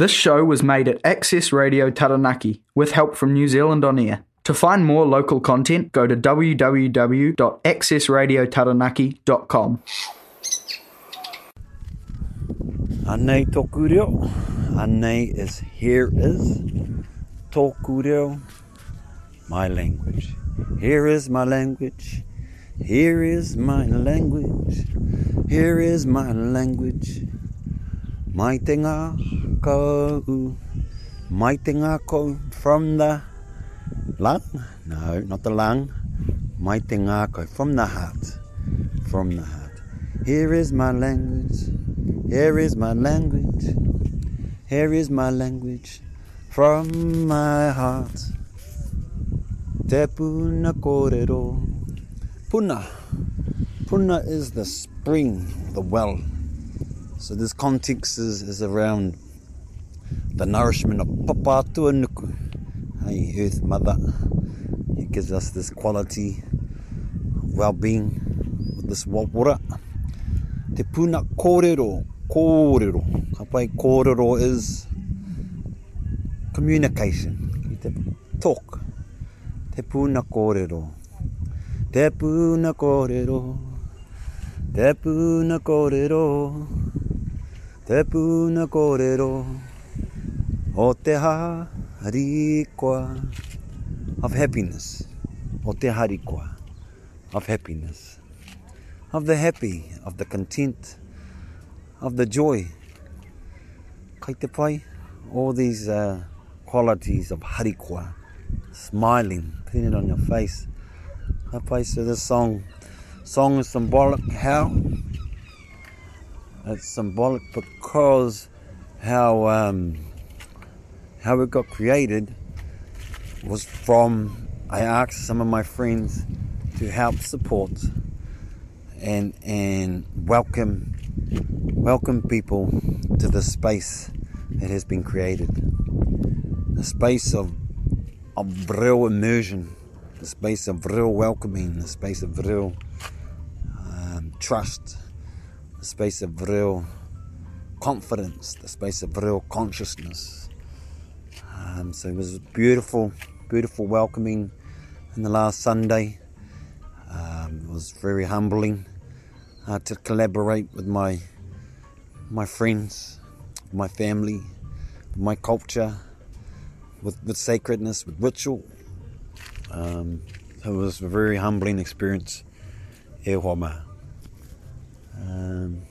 This show was made at Access Radio Taranaki with help from New Zealand On Air. To find more local content, go to www.accessradiotaranaki.com. Anei tōku reo. Anei is here is tōku reo. My language. Here is my language. Here is my language. Here is my language. Mai te ngā kou. Mai te ngā kou from the lung? No, not the lung. Mai te ngā kou from the heart. From the heart. Here is my language. Here is my language. Here is my language from my heart. Te puna kōrero. Puna. Puna is the spring, the well. So this context is, is around the nourishment of Papatua Nuku. Hey, Earth Mother. It gives us this quality well-being with this wapura. Te puna kōrero. Kōrero. Ka pai kōrero is communication. Ki te talk. Te puna kōrero. Te puna kōrero. Te puna kōrero. Te puna kōrero. O te harikoa of happiness. O te harikoa of happiness. Of the happy, of the content, of the joy. Kai te pai, all these uh, qualities of harikoa, smiling, putting it on your face. Kai pai, so this song, song is symbolic how? It's symbolic because how um, how it got created was from I asked some of my friends to help support and and welcome welcome people to the space that has been created. A space of of real immersion, a space of real welcoming, a space of real um, trust, a space of real confidence, the space of real consciousness. Um, so it was beautiful, beautiful welcoming in the last Sunday. Um, it was very humbling uh, to collaborate with my my friends, my family, my culture, with, with sacredness, with ritual. Um, it was a very humbling experience. E. Um,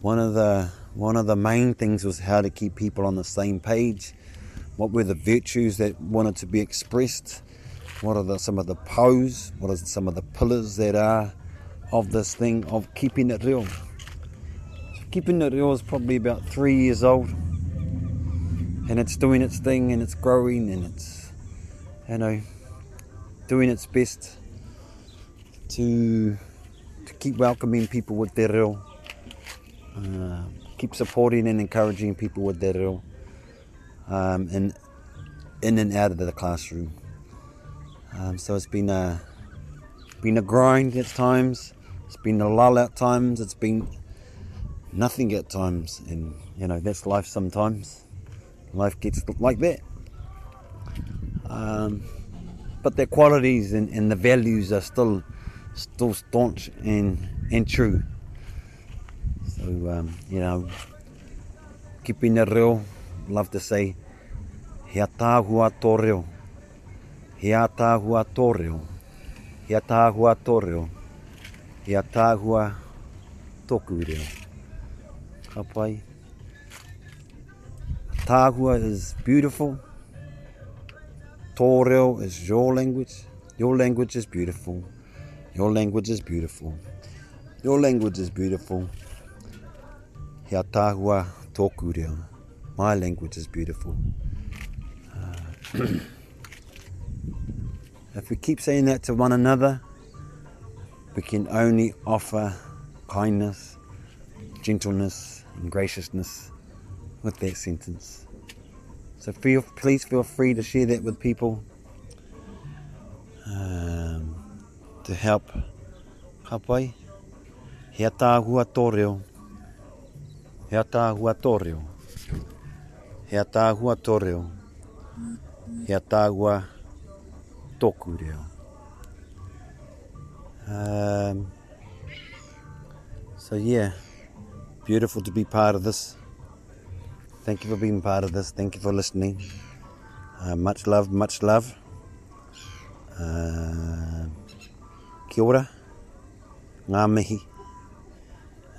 one of the one of the main things was how to keep people on the same page. What were the virtues that wanted to be expressed? What are the, some of the pose? What are some of the pillars that are of this thing of Keeping it Reo? So Keeping it Reo is probably about three years old, and it's doing its thing, and it's growing, and it's you know doing its best to to keep welcoming people with their real, uh, keep supporting and encouraging people with their real, um, and in and out of the classroom. Um, so it's been a been a grind at times. It's been a lull at times. It's been nothing at times, and you know that's life. Sometimes life gets like that. Um, but their qualities and, and the values are still still staunch and and true. So um, you know, keeping it real. Love to say, hea tāhua tō reo. Hea tāhua tō reo. Hea tāhua tō reo. Hea tāhua tōku reo. Ka pai. Tāhua is beautiful. Tō reo is your language. Your language is beautiful. Your language is beautiful. Your language is beautiful. He reo. My language is beautiful. Uh, if we keep saying that to one another, we can only offer kindness, gentleness, and graciousness with that sentence. So feel, please feel free to share that with people um, to help Hapai. He tāhua tōreo. He tāhua tōreo. He tāhua tōreo. He tāhua tōku reo. Um, so yeah, beautiful to be part of this. Thank you for being part of this. Thank you for listening. Uh, much love, much love. Uh, Kia ora, ngā mihi.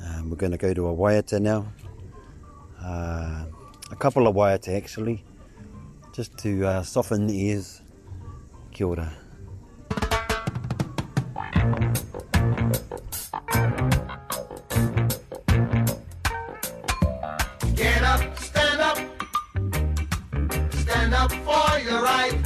Uh, we're going to go to a waiata now. Uh, a couple of waiata actually, just to uh, soften the ears. Kia ora. Get up, stand up, stand up for your right.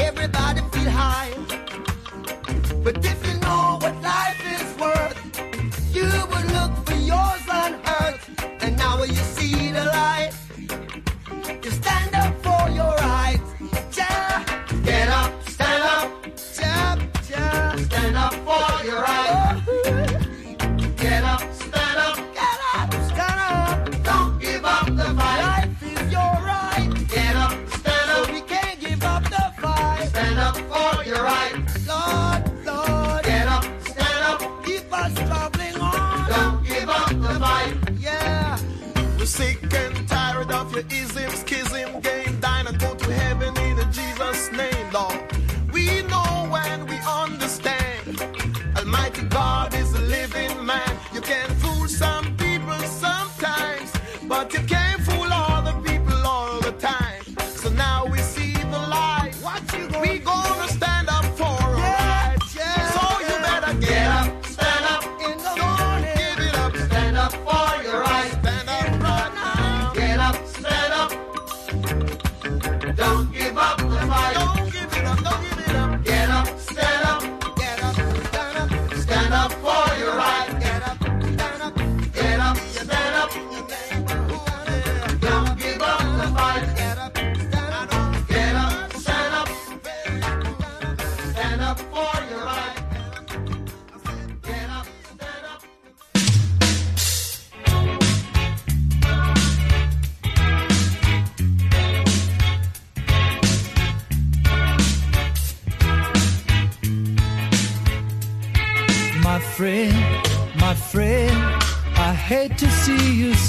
Everybody feel high. But different.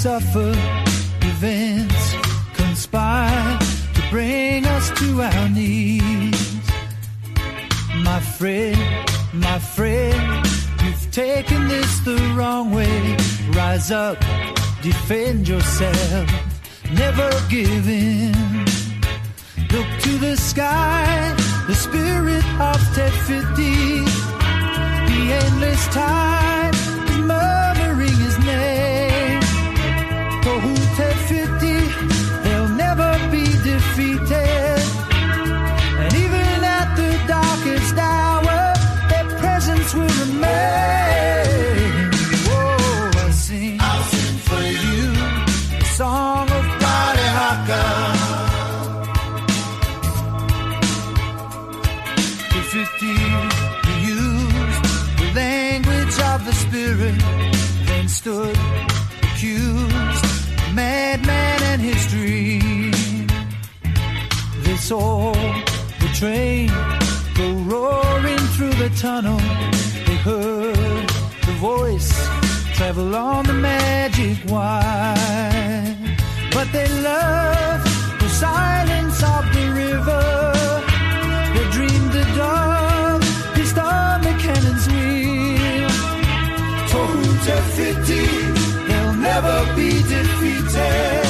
suffer, events conspire to bring us to our knees. My friend, my friend, you've taken this the wrong way. Rise up, defend yourself, never give in. Look to the sky, the spirit of Te Whiti, the endless tide. stood accused, madman and his dream. They saw the train go roaring through the tunnel. They heard the voice travel on the magic wire. But they loved the silence of the river. Tohu Te Whiti, they'll never be defeated.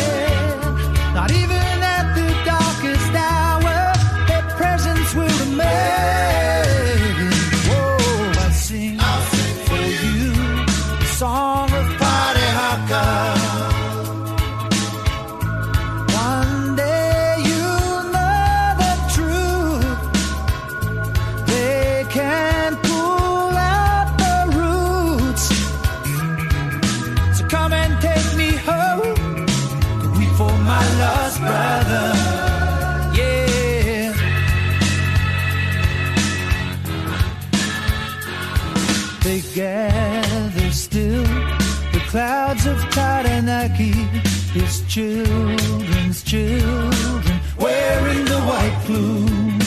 Children's children, wearing the white plume.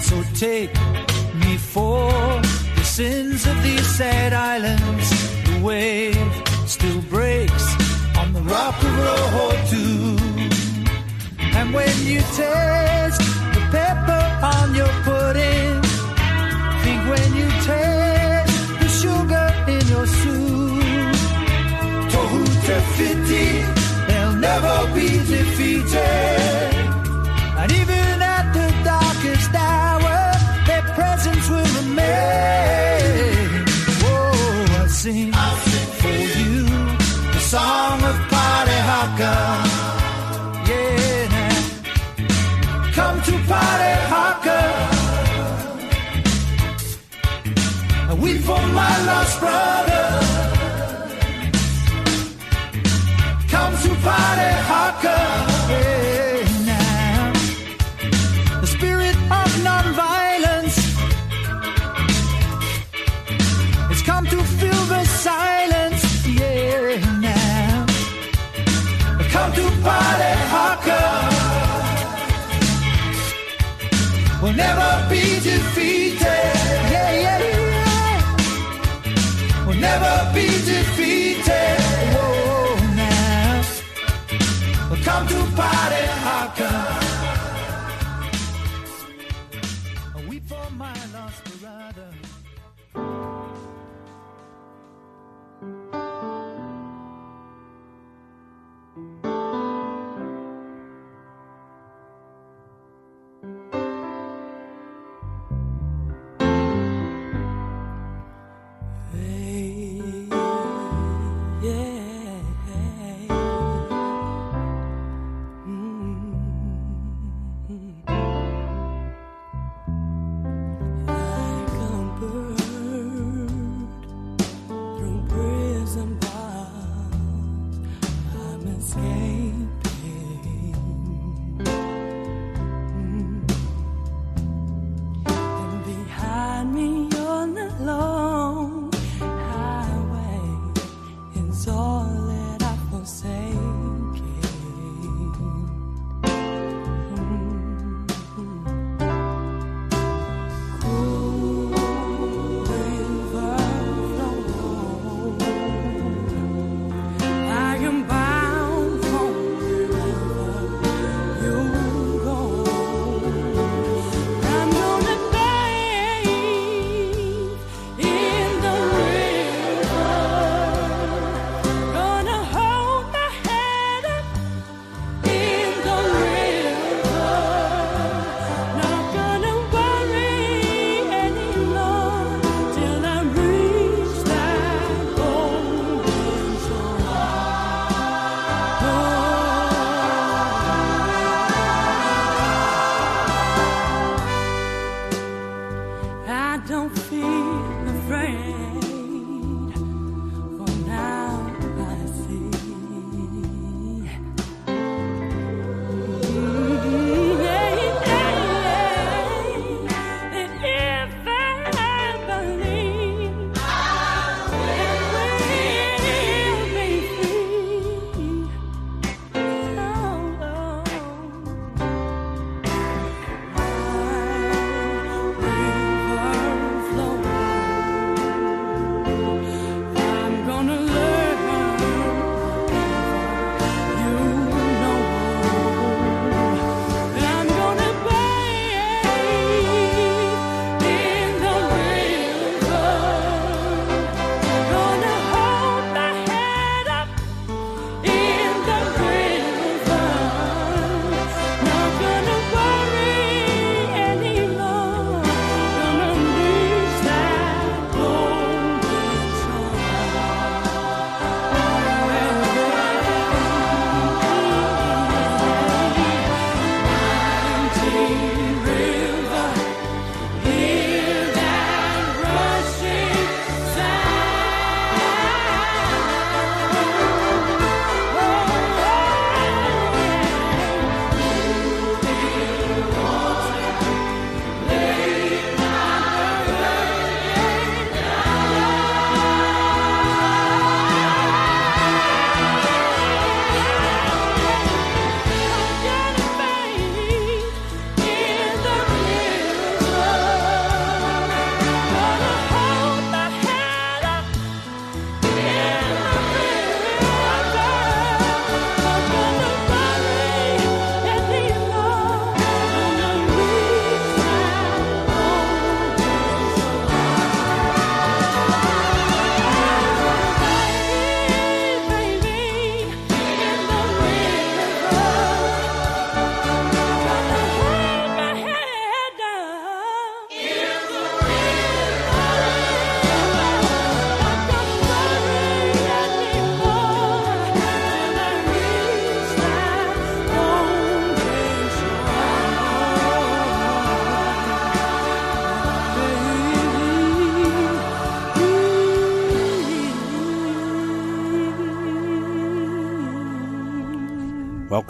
So take me for the sins of these sad islands. The wave still breaks on the rock of Rohotu. And when you taste the pepper on your pudding, never be defeated. And even at the darkest hour, their presence will remain. Whoa, I sing, for you the song of Party Haka. Yeah, come to Party Haka. Weep for my lost brother.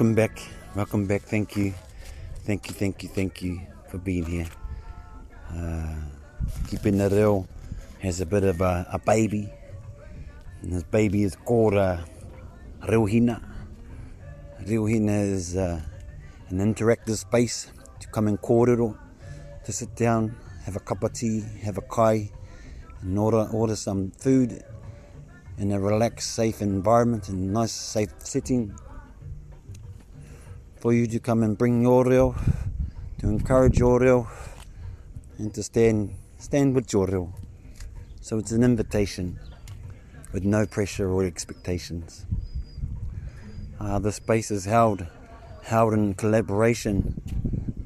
Welcome back. Welcome back. Thank you. Thank you, thank you, thank you for being here. Uh, Keeping the real has a bit of a, a baby. And this baby is called uh, Reuhina. Reuhina is uh, an interactive space to come and kōrero, to sit down, have a cup of tea, have a kai, and order, order some food in a relaxed, safe environment, in a nice, safe setting for you to come and bring your to encourage your and to stand stand with your. So it's an invitation with no pressure or expectations. Uh, the space is held held in collaboration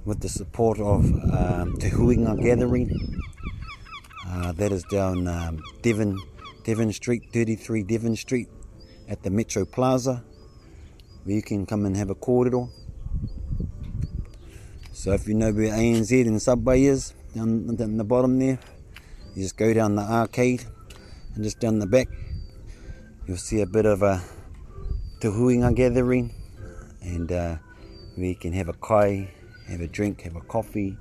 with the support of um, Te Huinga Gathering. Uh, that is down um, Devon, Devon Street, 33 Devon Street at the Metro Plaza where you can come and have a kōrero. So if you know where ANZ and Subway is, down, down the bottom there, you just go down the arcade and just down the back, you'll see a bit of a Te gathering and uh, you can have a kai, have a drink, have a coffee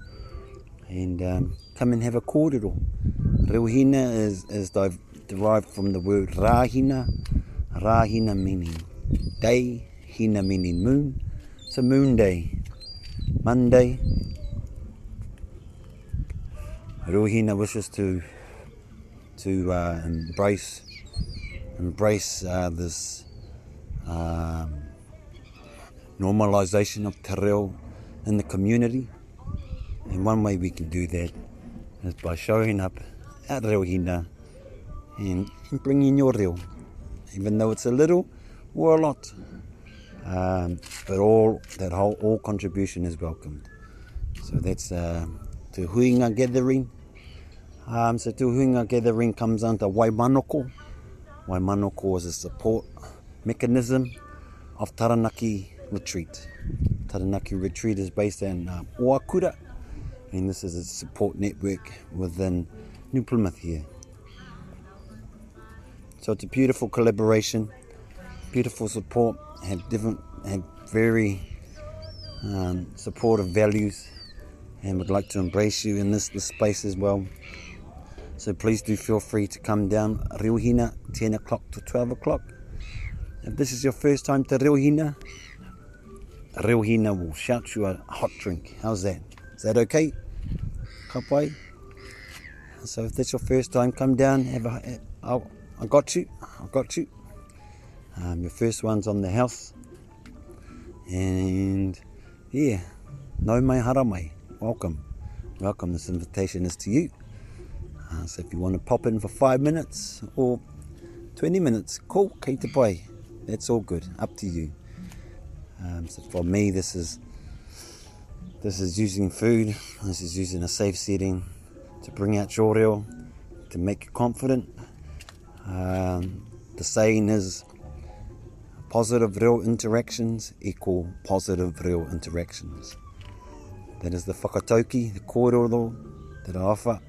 and um, come and have a kōrero. Reuhina is, is derived from the word rahina, rahina meaning day, hina meaning moon. A moon day. Monday. Ruhina wishes to to uh, embrace embrace uh, this um, normalization of te reo in the community. And one way we can do that is by showing up at Reuhina and, and bringing your reo, even though it's a little or a lot. Um, but all that whole all contribution is welcomed. So that's uh, Te Huinga Gathering. Um, so Te Huinga Gathering comes under Waimanoko. Waimanoko is a support mechanism of Taranaki Retreat. Taranaki Retreat is based in uh, Oakura, and this is a support network within New Plymouth here. So it's a beautiful collaboration, beautiful support, have different, have very um, supportive values, and would like to embrace you in this, this space as well. So please do feel free to come down Reuhina, 10 o'clock to 12 o'clock. If this is your first time to Reuhina, Reuhina will shout you a hot drink. How's that? Is that okay? Kapai? So if that's your first time, come down, have a, I'll, I got you, I got you. Um, your first one's on the house. And yeah, no mai hara mai. Welcome. Welcome. This invitation is to you. Uh, so if you want to pop in for five minutes or 20 minutes, cool, kei te pai. That's all good. Up to you. Um, so for me, this is this is using food. This is using a safe setting to bring out your reo, to make you confident. Um, the saying is positive real interactions equal positive real interactions. That is the whakatauki, the kōrero that I offer.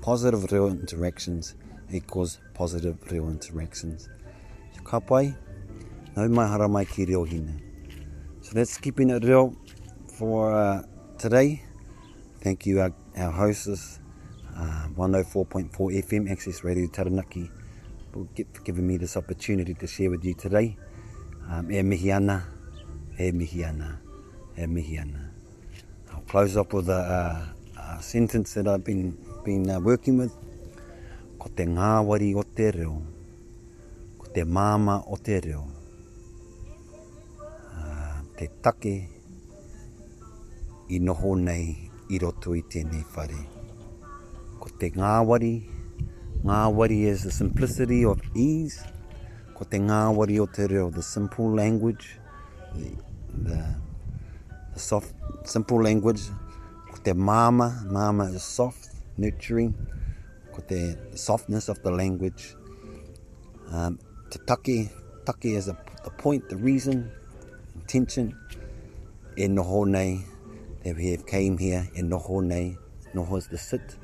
Positive real interactions equals positive real interactions. So ka pai, nau mai hara mai ki reo hina. So that's keeping it real for uh, today. Thank you, our, our hostess, uh, 104.4 FM Access Radio Taranaki, for giving me this opportunity to share with you today. Um, e mihi ana, e mihi ana, e mihi ana. I'll close up with a, a, a sentence that I've been, been uh, working with. Ko te ngāwari o te reo, ko te māma o te reo, uh, te take i noho nei i roto i tēnei whare. Ko te ngāwari, ngāwari is the simplicity of ease. Ko te ngāwari o te reo, the simple language, the, the, the soft, simple language. Ko te māma, māma is soft, nurturing. Ko te softness of the language. Um, te take, take is a, the point, the reason, intention. E noho nei, that we have came here in noho nei. Noho is the sit.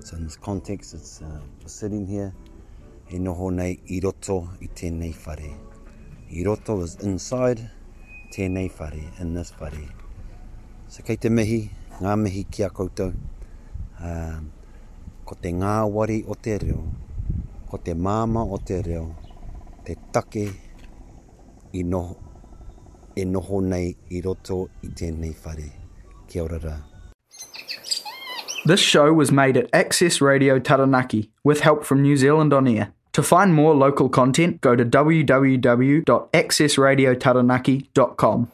So in this context, it's uh, sitting here. E noho nei i roto i tēnei whare. I roto is inside, tēnei whare, in this whare. So kei te mihi, ngā mihi ki a koutou, Uh, ko te ngā wari o te reo, ko te māma o te reo, te take i noho, e noho nei i roto i tēnei whare. Kia ora rā. This show was made at Access Radio Taranaki with help from New Zealand On Air. To find more local content, go to www.accessradiotaranaki.com.